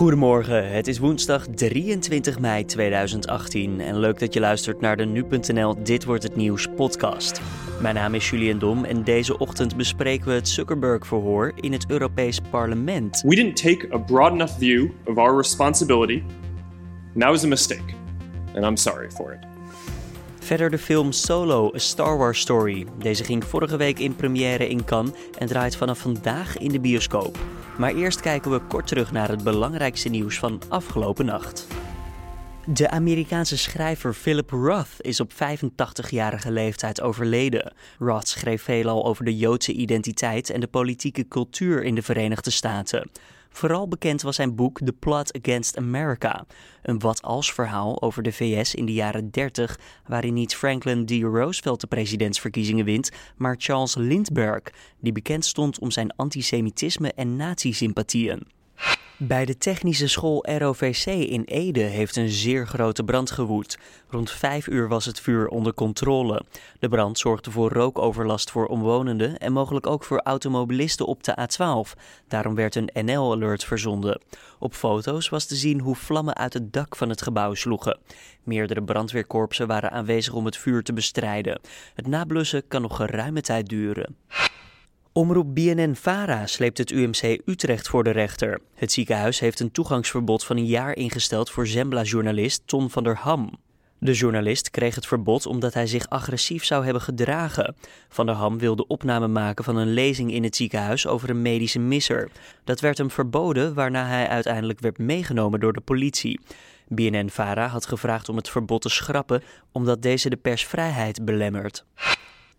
Goedemorgen, het is woensdag 23 mei 2018 en leuk dat je luistert naar de nu.nl Dit wordt het nieuws podcast. Mijn naam is Julian Dom en deze ochtend bespreken we het Zuckerberg-verhoor in het Europees Parlement. We didn't take a broad enough view of our responsibility. That was a mistake. And I'm sorry for it. Verder de film Solo, A Star Wars Story. Deze ging vorige week in première in Cannes en draait vanaf vandaag in de bioscoop. Maar eerst kijken we kort terug naar het belangrijkste nieuws van afgelopen nacht. De Amerikaanse schrijver Philip Roth is op 85-jarige leeftijd overleden. Roth schreef veelal over de Joodse identiteit en de politieke cultuur in de Verenigde Staten. Vooral bekend was zijn boek The Plot Against America, een wat-als verhaal over de VS in de jaren 30, waarin niet Franklin D. Roosevelt de presidentsverkiezingen wint, maar Charles Lindbergh, die bekend stond om zijn antisemitisme en nazi-sympathieën. Bij de technische school ROVC in Ede heeft een zeer grote brand gewoed. Rond 5 uur was het vuur onder controle. De brand zorgde voor rookoverlast voor omwonenden en mogelijk ook voor automobilisten op de A12. Daarom werd een NL-alert verzonden. Op foto's was te zien hoe vlammen uit het dak van het gebouw sloegen. Meerdere brandweerkorpsen waren aanwezig om het vuur te bestrijden. Het nablussen kan nog geruime tijd duren. Omroep BNN-Vara sleept het UMC Utrecht voor de rechter. Het ziekenhuis heeft een toegangsverbod van een jaar ingesteld voor Zembla-journalist Ton van der Ham. De journalist kreeg het verbod omdat hij zich agressief zou hebben gedragen. Van der Ham wilde opname maken van een lezing in het ziekenhuis over een medische misser. Dat werd hem verboden, waarna hij uiteindelijk werd meegenomen door de politie. BNN-Vara had gevraagd om het verbod te schrappen omdat deze de persvrijheid belemmert.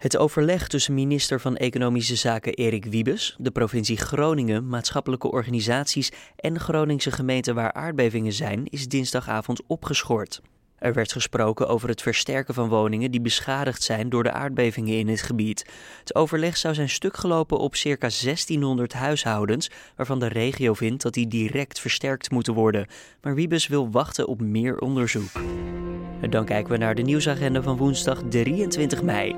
Het overleg tussen minister van Economische Zaken Erik Wiebes, de provincie Groningen, maatschappelijke organisaties en Groningse gemeenten waar aardbevingen zijn, is dinsdagavond opgeschort. Er werd gesproken over het versterken van woningen die beschadigd zijn door de aardbevingen in het gebied. Het overleg zou zijn stuk gelopen op circa 1600 huishoudens, waarvan de regio vindt dat die direct versterkt moeten worden. Maar Wiebes wil wachten op meer onderzoek. En dan kijken we naar de nieuwsagenda van woensdag 23 mei.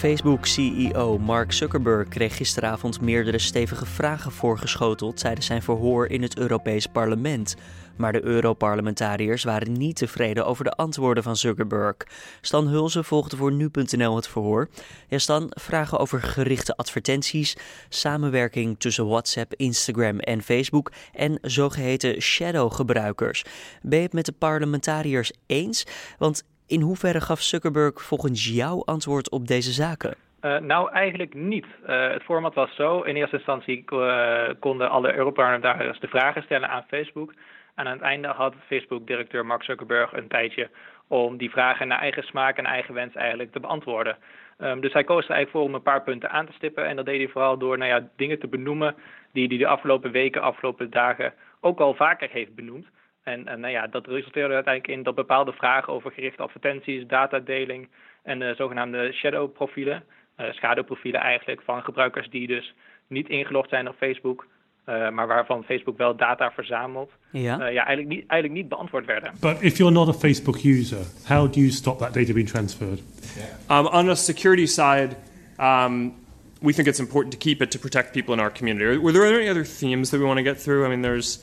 Facebook-CEO Mark Zuckerberg kreeg gisteravond meerdere stevige vragen voorgeschoteld tijdens zijn verhoor in het Europees Parlement. Maar de Europarlementariërs waren niet tevreden over de antwoorden van Zuckerberg. Stan Hulze volgde voor nu.nl het verhoor. Ja, Stan, vragen over gerichte advertenties, samenwerking tussen WhatsApp, Instagram en Facebook en zogeheten shadow-gebruikers. Ben je het met de parlementariërs eens? Want in hoeverre gaf Zuckerberg volgens jou antwoord op deze zaken? Uh, nou, eigenlijk niet. Uh, het format was zo. In eerste instantie uh, konden alle Europarlementariërs de vragen stellen aan Facebook. En aan het einde had Facebook-directeur Mark Zuckerberg een tijdje om die vragen naar eigen smaak en eigen wens eigenlijk te beantwoorden. Um, dus hij koos er eigenlijk voor om een paar punten aan te stippen. En dat deed hij vooral door nou ja, dingen te benoemen die hij de afgelopen weken, afgelopen dagen ook al vaker heeft benoemd. En, en nou ja, dat resulteerde uiteindelijk in dat bepaalde vragen over gerichte advertenties, datadeling en de zogenaamde shadow profielen, uh, schaduwprofielen eigenlijk van gebruikers die dus niet ingelogd zijn op Facebook, uh, maar waarvan Facebook wel data verzamelt, ja. Uh, ja, eigenlijk, niet, eigenlijk niet beantwoord werden. But if you're not a Facebook user, how do you stop that data being transferred? Um, on a security side, um, we think it's important to keep it to protect people in our community. Were there any other themes that we want to get through? I mean, there's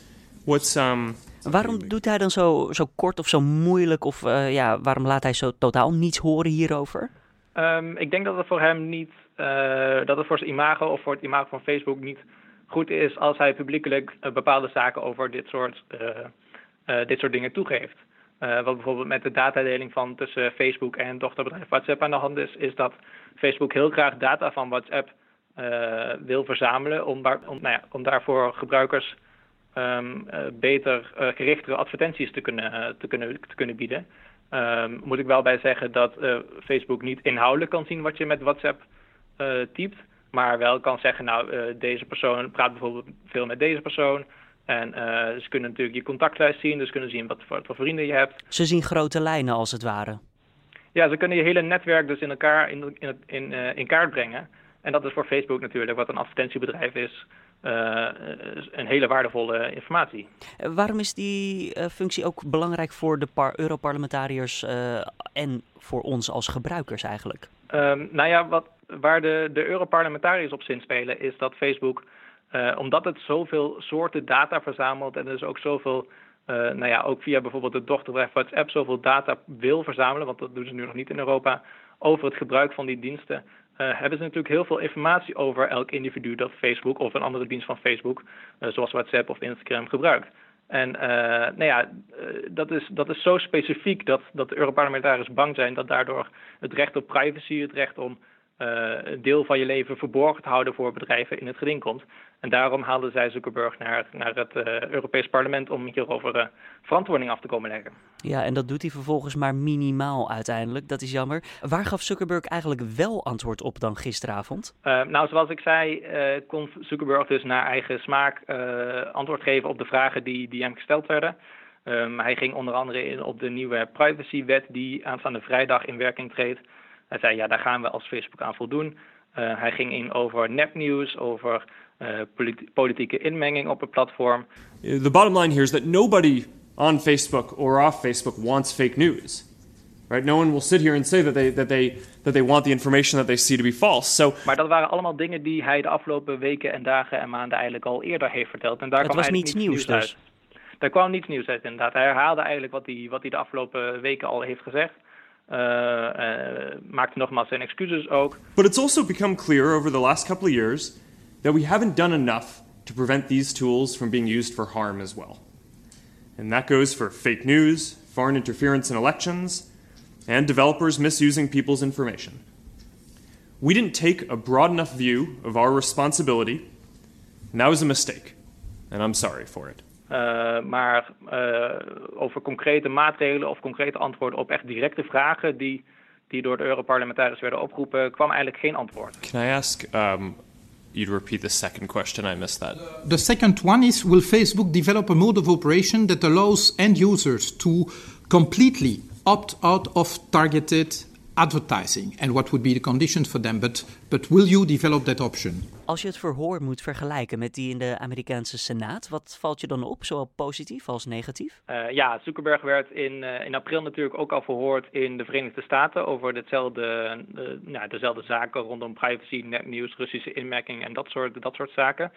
what's um, Waarom doet hij dan zo, zo kort of zo moeilijk? Of uh, ja, waarom laat hij zo totaal niets horen hierover? Um, ik denk dat het voor hem niet, uh, dat het voor zijn imago of voor het imago van Facebook niet goed is als hij publiekelijk uh, bepaalde zaken over dit soort, dit soort dingen toegeeft. wat bijvoorbeeld met de datadeling van tussen Facebook en dochterbedrijf WhatsApp aan de hand is, is dat Facebook heel graag data van WhatsApp wil verzamelen om, om, nou ja, om daarvoor gebruikers um, uh, beter uh, gerichtere advertenties te kunnen, uh, te kunnen, te kunnen bieden. Um, moet ik wel bij zeggen dat Facebook niet inhoudelijk kan zien wat je met WhatsApp typt. Maar wel kan zeggen, nou, deze persoon praat bijvoorbeeld veel met deze persoon. En ze kunnen natuurlijk je contactlijst zien, dus kunnen zien wat voor, wat voor vrienden je hebt. Ze zien grote lijnen als het ware. Ja, ze kunnen je hele netwerk dus in elkaar in, in, in, in kaart brengen. En dat is voor Facebook natuurlijk, wat een advertentiebedrijf is, een hele waardevolle informatie. Waarom is die uh, functie ook belangrijk voor de Europarlementariërs en voor ons als gebruikers eigenlijk? Um, nou ja, wat, waar de, de Europarlementariërs op zin spelen is dat Facebook omdat het zoveel soorten data verzamelt en dus ook zoveel, nou ja, ook via bijvoorbeeld het dochterbedrijf WhatsApp zoveel data wil verzamelen, want dat doen ze nu nog niet in Europa, over het gebruik van die diensten, hebben ze natuurlijk heel veel informatie over elk individu dat Facebook of een andere dienst van Facebook, zoals WhatsApp of Instagram, gebruikt. En uh, nou ja, dat, is, dat is zo specifiek dat, dat de Europarlementariërs bang zijn dat daardoor het recht op privacy, het recht om een deel van je leven verborgen te houden voor bedrijven in het geding komt. En daarom haalden zij Zuckerberg naar, naar het uh, Europees Parlement om hierover uh, verantwoording af te komen leggen. Ja, en dat doet hij vervolgens maar minimaal uiteindelijk. Dat is jammer. Waar gaf Zuckerberg eigenlijk wel antwoord op dan gisteravond? Uh, nou, zoals ik zei, kon Zuckerberg dus naar eigen smaak antwoord geven op de vragen die, die hem gesteld werden. Um, hij ging onder andere in op de nieuwe privacywet die aanstaande vrijdag in werking treedt. Hij zei, ja, daar gaan we als Facebook aan voldoen. hij ging in over nepnieuws, over uh, politieke inmenging op het platform. The bottom line here is that nobody on Facebook or off Facebook wants fake news. Right? No one will sit here and say that they, that they, that they want the information that they see to be false. So, maar dat waren allemaal dingen die hij de afgelopen weken en dagen en maanden eigenlijk al eerder heeft verteld. En daar het kwam was niets nieuws, nieuws dus? Daar kwam niets nieuws uit inderdaad. Hij herhaalde eigenlijk wat hij, wat hij de afgelopen weken al heeft gezegd. Uh, maakte nogmaals zijn excuses ook. But it's also become clear over the last couple of years that we haven't done enough to prevent these tools from being used for harm as well. And that goes for fake news, foreign interference in elections, and developers misusing people's information. We didn't take a broad enough view of our responsibility, and that was a mistake. And I'm sorry for it. Uh, maar uh, over concrete maatregelen of concrete antwoorden op echt directe vragen die, die door de Europarlementariërs werden opgeroepen, kwam eigenlijk geen antwoord. Can I ask um, you to repeat the second question? I missed that. The second one is Will Facebook develop a mode of operation that allows end users to completely opt out of targeted advertising and what would be the conditions for them? But, but will you develop that option? Als je het verhoor moet vergelijken met die in de Amerikaanse Senaat, wat valt je dan op, zowel positief als negatief? Uh, ja, Zuckerberg werd in, uh, in april natuurlijk ook al verhoord in de Verenigde Staten over hetzelfde, uh, nou, dezelfde zaken rondom privacy, netnieuws, Russische inmerking en dat soort, dat soort zaken.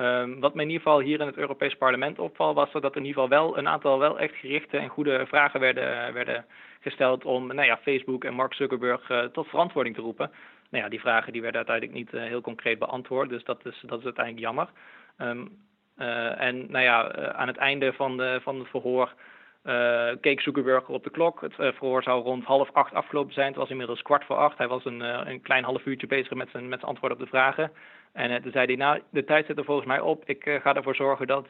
Um, wat me in ieder geval hier in het Europees Parlement opvalt, was dat er in ieder geval wel een aantal wel echt gerichte en goede vragen werden, werden gesteld om nou ja, Facebook en Mark Zuckerberg uh, tot verantwoording te roepen. Nou ja, die vragen die werden uiteindelijk niet uh, heel concreet beantwoord, dus dat is, dat is uiteindelijk jammer. Uh, en nou ja, aan het einde van, van het verhoor keek Zuckerberg op de klok. Het verhoor zou rond half acht afgelopen zijn. Het was inmiddels kwart voor acht. Hij was een, een klein half uurtje bezig met zijn, met zijn op de vragen. En toen zei hij, nou, de tijd zit er volgens mij op. Ik ga ervoor zorgen dat,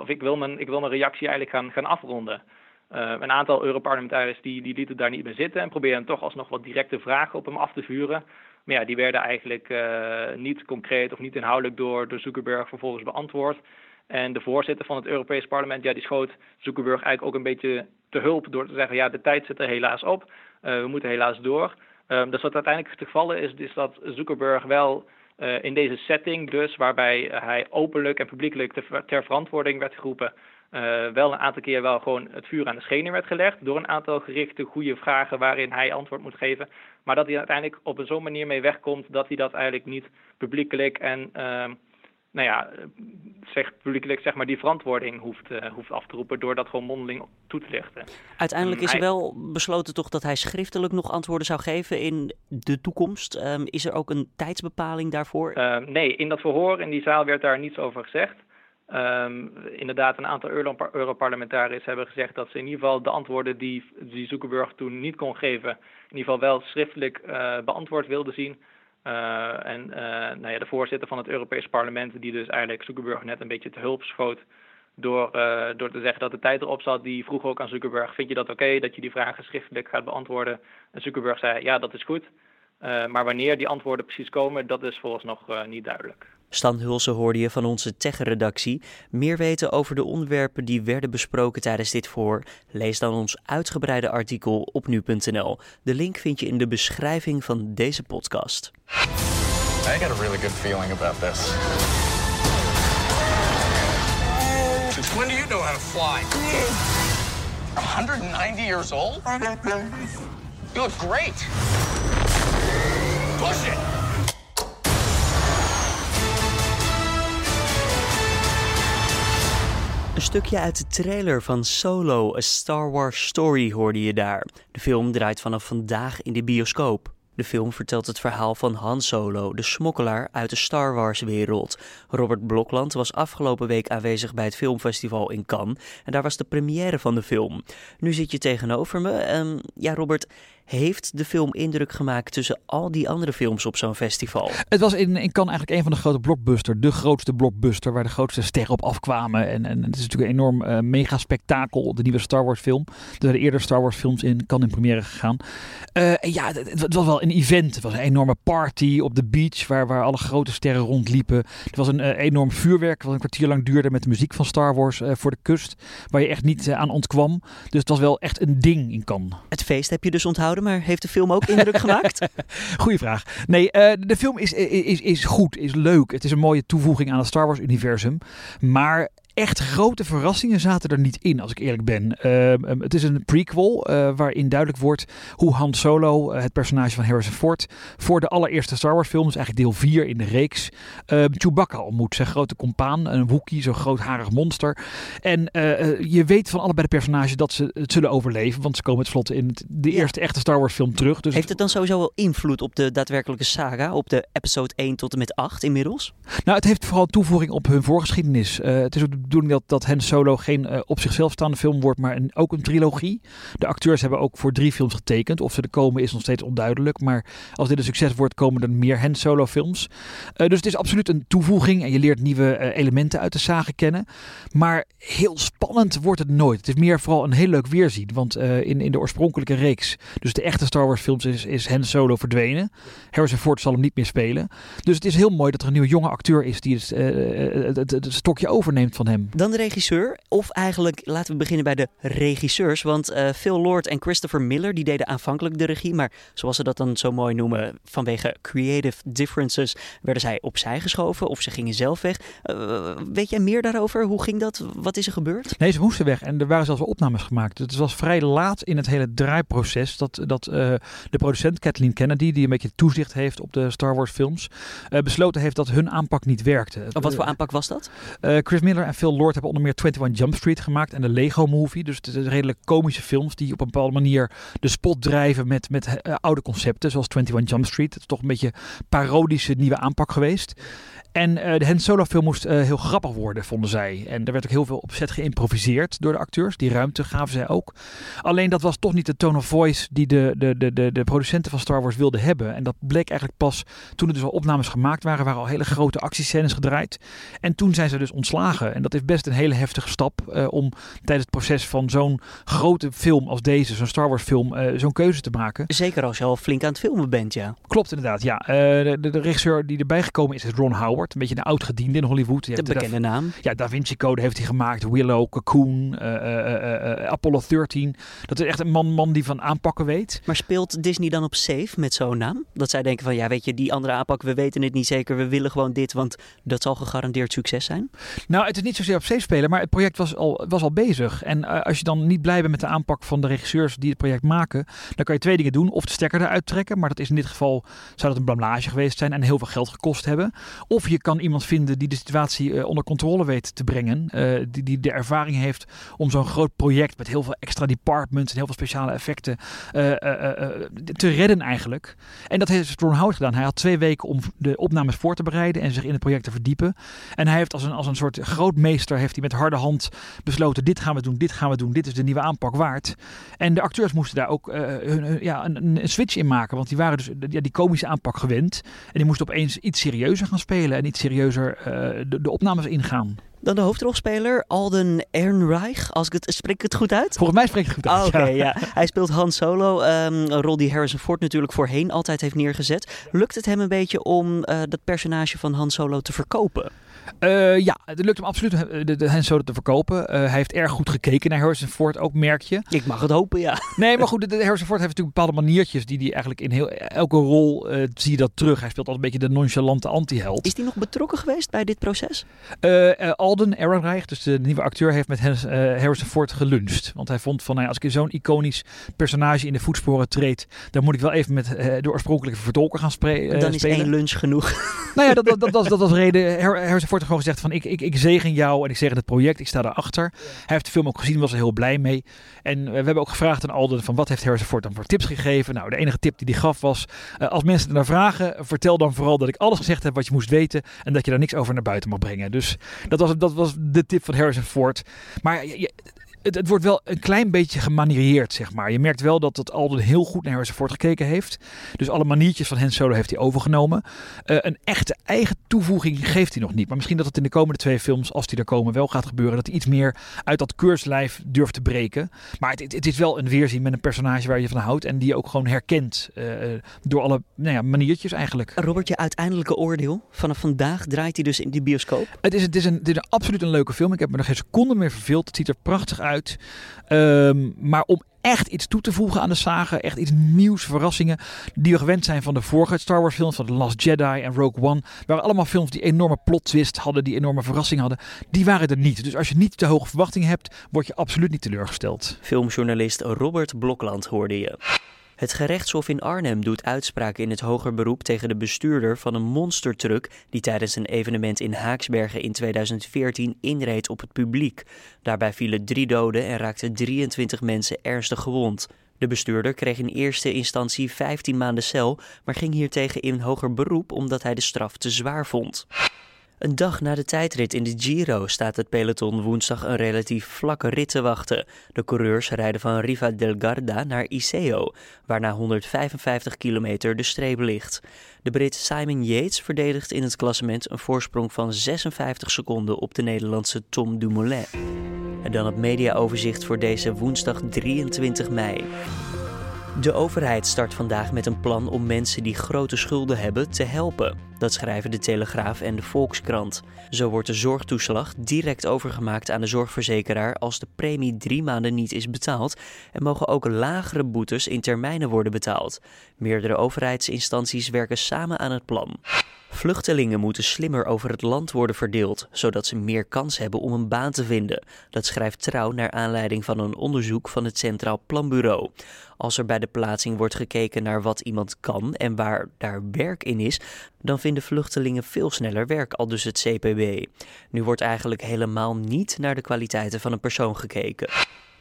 of ik wil, mijn, ik wil mijn reactie eigenlijk gaan, gaan afronden. Een aantal Europarlementariërs die, die lieten daar niet meer zitten en probeerden toch alsnog wat directe vragen op hem af te vuren. Maar ja, die werden eigenlijk niet concreet of niet inhoudelijk door, door Zuckerberg vervolgens beantwoord. En de voorzitter van het Europees Parlement, ja, die schoot Zuckerberg eigenlijk ook een beetje te hulp door te zeggen, ja, de tijd zit er helaas op, uh, we moeten helaas door. Um, dus wat uiteindelijk het geval is, is dat Zuckerberg wel uh, in deze setting dus, waarbij hij openlijk en publiekelijk ter, verantwoording werd geroepen, uh, wel een aantal keer wel gewoon het vuur aan de schenen werd gelegd door een aantal gerichte goede vragen waarin hij antwoord moet geven. Maar dat hij uiteindelijk op zo'n manier mee wegkomt dat hij dat eigenlijk niet publiekelijk en uh, nou ja, zeg, publiekelijk zeg maar die verantwoording hoeft, uh, hoeft af te roepen door dat gewoon mondeling toe te lichten. Uiteindelijk is er wel besloten toch dat hij schriftelijk nog antwoorden zou geven in de toekomst. Um, is er ook een tijdsbepaling daarvoor? Uh, nee, in dat verhoor in die zaal werd daar niets over gezegd. Um, inderdaad, een aantal Euro Europarlementariërs hebben gezegd dat ze in ieder geval de antwoorden die, die Zuckerberg toen niet kon geven, in ieder geval wel schriftelijk uh, beantwoord wilden zien. Uh, en uh, nou ja, de voorzitter van het Europees Parlement, die dus eigenlijk Zuckerberg net een beetje te hulp schoot door, door te zeggen dat de tijd erop zat, die vroeg ook aan Zuckerberg, vind je dat oké dat je die vragen schriftelijk gaat beantwoorden? En Zuckerberg zei, ja, dat is goed. maar wanneer die antwoorden precies komen, dat is volgens nog niet duidelijk. Stan Hulse hoorde je van onze tech-redactie. Meer weten over de onderwerpen die werden besproken tijdens dit voor? Lees dan ons uitgebreide artikel op nu.nl. De link vind je in de beschrijving van deze podcast. I got a really good feeling about this. Since when do you know how to fly? 190 years old? You look great. Push it! Een stukje uit de trailer van Solo, A Star Wars Story hoorde je daar. De film draait vanaf vandaag in de bioscoop. De film vertelt het verhaal van Han Solo, de smokkelaar uit de Star Wars-wereld. Robert Blokland was afgelopen week aanwezig bij het filmfestival in Cannes en daar was de première van de film. Nu zit je tegenover me. Um, ja, Robert, heeft de film indruk gemaakt tussen al die andere films op zo'n festival? Het was in, in Cannes eigenlijk een van de grote blockbusters. De grootste blockbuster waar de grootste sterren op afkwamen. En, en het is natuurlijk een enorm uh, mega spektakel, de nieuwe Star Wars film. Er zijn eerder Star Wars films in Cannes in première gegaan. Uh, ja, het, het, was wel een event. Het was een enorme party op de beach waar, waar alle grote sterren rondliepen. Het was een uh, enorm vuurwerk wat een kwartier lang duurde met de muziek van Star Wars voor de kust. Waar je echt niet aan ontkwam. Dus het was wel echt een ding in Cannes. Het feest heb je dus onthouden maar heeft de film ook indruk gemaakt? Goeie vraag. Nee, uh, de film is, is, is goed, is leuk. Het is een mooie toevoeging aan het Star Wars-universum. Maar echt grote verrassingen zaten er niet in, als ik eerlijk ben. Uh, het is een prequel uh, waarin duidelijk wordt hoe Han Solo, uh, het personage van Harrison Ford, voor de allereerste Star Wars film, dus eigenlijk deel 4 in de reeks, ehm, Chewbacca ontmoet. Zijn grote compaan, een Wookiee, zo'n grootharig monster. En eh, je weet van allebei de personages dat ze het zullen overleven, want ze komen tenslotte in het, de eerste ja. echte Star Wars film terug. Dus Heeft het dan sowieso wel invloed op de daadwerkelijke saga, op de episode 1 tot en met 8 inmiddels? Nou, het heeft vooral toevoeging op hun voorgeschiedenis. het is ook de bedoeling dat, dat Han Solo geen uh, op zichzelf staande film wordt, maar een, ook een trilogie. De acteurs hebben ook voor drie films getekend. Of ze er komen is nog steeds onduidelijk. Maar als dit een succes wordt, komen er meer Han Solo films. Uh, dus het is absoluut een toevoeging en je leert nieuwe uh, elementen uit de zagen kennen. Maar heel spannend wordt het nooit. Het is meer vooral een heel leuk weerzien. Want in, in de oorspronkelijke reeks, dus de echte Star Wars films, is, is Han Solo verdwenen. Harrison Ford zal hem niet meer spelen. Dus het is heel mooi dat er een nieuwe jonge acteur is die het, het, het stokje overneemt van hem. Dan de regisseur, of eigenlijk laten we beginnen bij de regisseurs. Want uh, Phil Lord en Christopher Miller die deden aanvankelijk de regie, maar zoals ze dat dan zo mooi noemen, vanwege creative differences werden zij opzij geschoven of ze gingen zelf weg. Uh, weet jij meer daarover? Hoe ging dat? Wat is er gebeurd? Nee, ze moesten weg en er waren zelfs wel opnames gemaakt. Het was vrij laat in het hele draaiproces dat, dat uh, de producent Kathleen Kennedy, die een beetje toezicht heeft op de Star Wars films, besloten heeft dat hun aanpak niet werkte. Oh, wat voor aanpak was dat? Chris Miller en Phil Lord hebben onder meer 21 Jump Street gemaakt en de Lego Movie. Dus het is redelijk komische films die op een bepaalde manier de spot drijven met, met uh, oude concepten, zoals 21 Jump Street. Het is toch een beetje parodische nieuwe aanpak geweest. En uh, de Han Solo film moest uh, heel grappig worden, vonden zij. En er werd ook heel veel opzet geïmproviseerd door de acteurs. Die ruimte gaven zij ook. Alleen dat was toch niet de tone of voice die de, de, de, de, de producenten van Star Wars wilden hebben. En dat bleek eigenlijk pas toen er dus al opnames gemaakt waren. waren al hele grote actiescènes gedraaid. En toen zijn ze dus ontslagen. En dat is best een hele heftige stap uh, om tijdens het proces van zo'n grote film als deze, zo'n Star Wars film, zo'n keuze te maken. Zeker als je al flink aan het filmen bent, ja. Klopt inderdaad, ja. de, de, de regisseur die erbij gekomen is, is Ron Howard. Een beetje een oud gediende in Hollywood. De bekende naam. Ja, Da Vinci Code heeft hij gemaakt. Willow, Cocoon, Apollo 13. Dat is echt een man, man die van aanpakken weet. Maar speelt Disney dan op safe met zo'n naam? Dat zij denken van, ja weet je, die andere aanpak, we weten het niet zeker. We willen gewoon dit, want dat zal gegarandeerd succes zijn. Nou, het is niet zozeer op safe spelen, maar het project was al, was al bezig. En als je dan niet blij bent met de aanpak van de regisseurs die het project maken, dan kan je twee dingen doen. Of de stekker eruit trekken, maar dat is in dit geval, zou dat een blamage geweest zijn en heel veel geld gekost hebben. Of je kan iemand vinden die de situatie uh, onder controle weet te brengen. Uh, die, die de ervaring heeft om zo'n groot project met heel veel extra departments en heel veel speciale effecten te redden eigenlijk. En dat heeft Ron Howard gedaan. Hij had twee weken om de opnames voor te bereiden en zich in het project te verdiepen. En hij heeft als een, als een soort grootmeester heeft hij met harde hand besloten: dit gaan we doen, dit gaan we doen, dit is de nieuwe aanpak waard. En de acteurs moesten daar ook hun, hun, ja, een, een, switch in maken, want die waren dus ja, die komische aanpak gewend. En die moesten opeens iets serieuzer gaan spelen en iets serieuzer uh, de, de, opnames ingaan. Dan de hoofdrolspeler, Alden Ehrenreich. Als ik het, spreek ik het goed uit? Volgens mij spreek ik het goed uit. Oh, Oké, okay, ja. ja. Hij speelt Han Solo, um, een rol die Harrison Ford natuurlijk voorheen altijd heeft neergezet. Lukt het hem een beetje om uh, dat personage van Han Solo te verkopen? Uh, ja, het lukt hem absoluut de, de Solo te verkopen. Uh, hij heeft erg goed gekeken naar Harrison Ford, ook merk je. Ik mag het hopen, ja. Nee, maar goed, de, de Harrison Ford heeft natuurlijk bepaalde maniertjes die hij eigenlijk in heel, elke rol uh, zie je dat terug. Hij speelt altijd een beetje de nonchalante anti-held. Is hij nog betrokken geweest bij dit proces? Alden Ehrenreich, dus de nieuwe acteur, heeft met Harrison Ford geluncht. Want hij vond van, nou ja, als ik zo'n iconisch personage in de voetsporen treed, dan moet ik wel even met de oorspronkelijke vertolker gaan spre dan spelen. is één lunch genoeg. Nou ja, dat, dat, dat, was, dat was reden. Harrison Ford Gewoon gezegd van ik, ik, ik zegen jou en ik zegen het project, ik sta daarachter. Hij heeft de film ook gezien, was er heel blij mee. En we hebben ook gevraagd aan Alden van wat heeft Harrison Ford dan voor tips gegeven. Nou, de enige tip die hij gaf was, als mensen naar vragen, vertel dan vooral dat ik alles gezegd heb wat je moest weten en dat je daar niks over naar buiten mag brengen. Dus dat was, dat was de tip van Harrison Ford. Maar je, het, het, wordt wel een klein beetje gemaniereerd, zeg maar. Je merkt wel dat het Alden heel goed naar Harrison Ford gekeken heeft. Dus alle maniertjes van Han Solo heeft hij overgenomen. Uh, een echte eigen toevoeging geeft hij nog niet. Maar misschien dat het in de komende twee films, als die er komen, wel gaat gebeuren. Dat hij iets meer uit dat keurslijf durft te breken. Maar het, het, is wel een weerzien met een personage waar je van houdt. En die je ook gewoon herkent uh, door alle nou ja, maniertjes eigenlijk. Robert, je uiteindelijke oordeel. Vanaf vandaag draait hij dus in die bioscoop. Het is, het is, een, het is een, absoluut een leuke film. Ik heb me nog geen seconde meer verveeld. Het ziet er prachtig uit. Um, maar om echt iets toe te voegen aan de saga, echt iets nieuws, verrassingen, die we gewend zijn van de vorige Star Wars films, van The Last Jedi en Rogue One, waren allemaal films die enorme plot twist hadden, die enorme verrassingen hadden. Die waren er niet. Dus als je niet te hoge verwachtingen hebt, word je absoluut niet teleurgesteld. Filmjournalist Robert Blokland hoorde je. Het gerechtshof in Arnhem doet uitspraak in het hoger beroep tegen de bestuurder van een monstertruck die tijdens een evenement in Haaksbergen in 2014 inreed op het publiek. Daarbij vielen drie doden en raakten 23 mensen ernstig gewond. De bestuurder kreeg in eerste instantie 15 maanden cel, maar ging hiertegen in hoger beroep omdat hij de straf te zwaar vond. Een dag na de tijdrit in de Giro staat het peloton woensdag een relatief vlakke rit te wachten. De coureurs rijden van Riva del Garda naar Iseo, waar na 155 kilometer de streep ligt. De Brit Simon Yates verdedigt in het klassement een voorsprong van 56 seconden op de Nederlandse Tom Dumoulin. En dan het mediaoverzicht voor deze woensdag 23 mei. De overheid start vandaag met een plan om mensen die grote schulden hebben te helpen. Dat schrijven de Telegraaf en de Volkskrant. Zo wordt de zorgtoeslag direct overgemaakt aan de zorgverzekeraar als de premie drie maanden niet is betaald en mogen ook lagere boetes in termijnen worden betaald. Meerdere overheidsinstanties werken samen aan het plan. Vluchtelingen moeten slimmer over het land worden verdeeld, zodat ze meer kans hebben om een baan te vinden. Dat schrijft Trouw naar aanleiding van een onderzoek van het Centraal Planbureau. Als er bij de plaatsing wordt gekeken naar wat iemand kan en waar daar werk in is, dan vinden vluchtelingen veel sneller werk, al dus het CPB. Nu wordt eigenlijk helemaal niet naar de kwaliteiten van een persoon gekeken.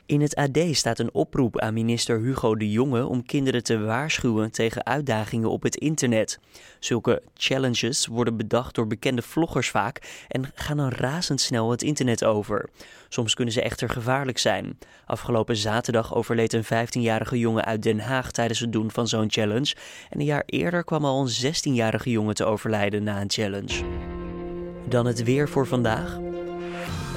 In het AD staat een oproep aan minister Hugo de Jonge om kinderen te waarschuwen tegen uitdagingen op het internet. Zulke challenges worden bedacht door bekende vloggers vaak en gaan dan razendsnel het internet over. Soms kunnen ze echter gevaarlijk zijn. Afgelopen zaterdag overleed een 15-jarige jongen uit Den Haag tijdens het doen van zo'n challenge. En een jaar eerder kwam al een 16-jarige jongen te overlijden na een challenge. Dan het weer voor vandaag.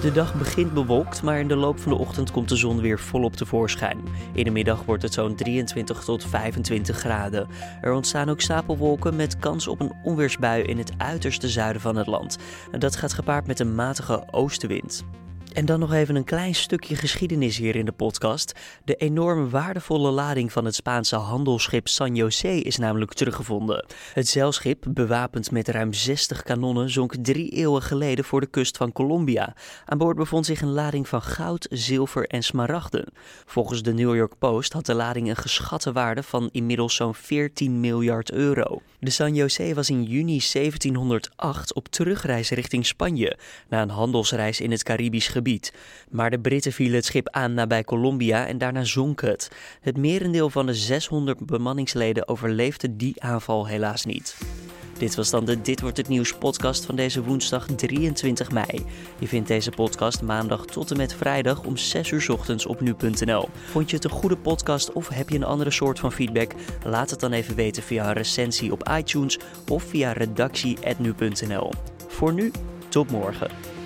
De dag begint bewolkt, maar in de loop van de ochtend komt de zon weer volop tevoorschijn. In de middag wordt het zo'n 23 tot 25 graden. Er ontstaan ook stapelwolken met kans op een onweersbui in het uiterste zuiden van het land. Dat gaat gepaard met een matige oostenwind. En dan nog even een klein stukje geschiedenis hier in de podcast. De enorme waardevolle lading van het Spaanse handelsschip San José is namelijk teruggevonden. Het zeilschip, bewapend met ruim 60 kanonnen, zonk drie eeuwen geleden voor de kust van Colombia. Aan boord bevond zich een lading van goud, zilver en smaragden. Volgens de New York Post had de lading een geschatte waarde van inmiddels zo'n 14 miljard euro. De San José was in juni 1708 op terugreis richting Spanje, na een handelsreis in het Caribisch gebied. Maar de Britten vielen het schip aan nabij Colombia en daarna zonk het. Het merendeel van de 600 bemanningsleden overleefde die aanval helaas niet. Dit was dan de Dit wordt het nieuws podcast van deze woensdag 23 mei. Je vindt deze podcast maandag tot en met vrijdag om 6 uur ochtends op nu.nl. Vond je het een goede podcast of heb je een andere soort van feedback? Laat het dan even weten via een recensie op iTunes of via redactie.nu.nl. Voor nu, tot morgen.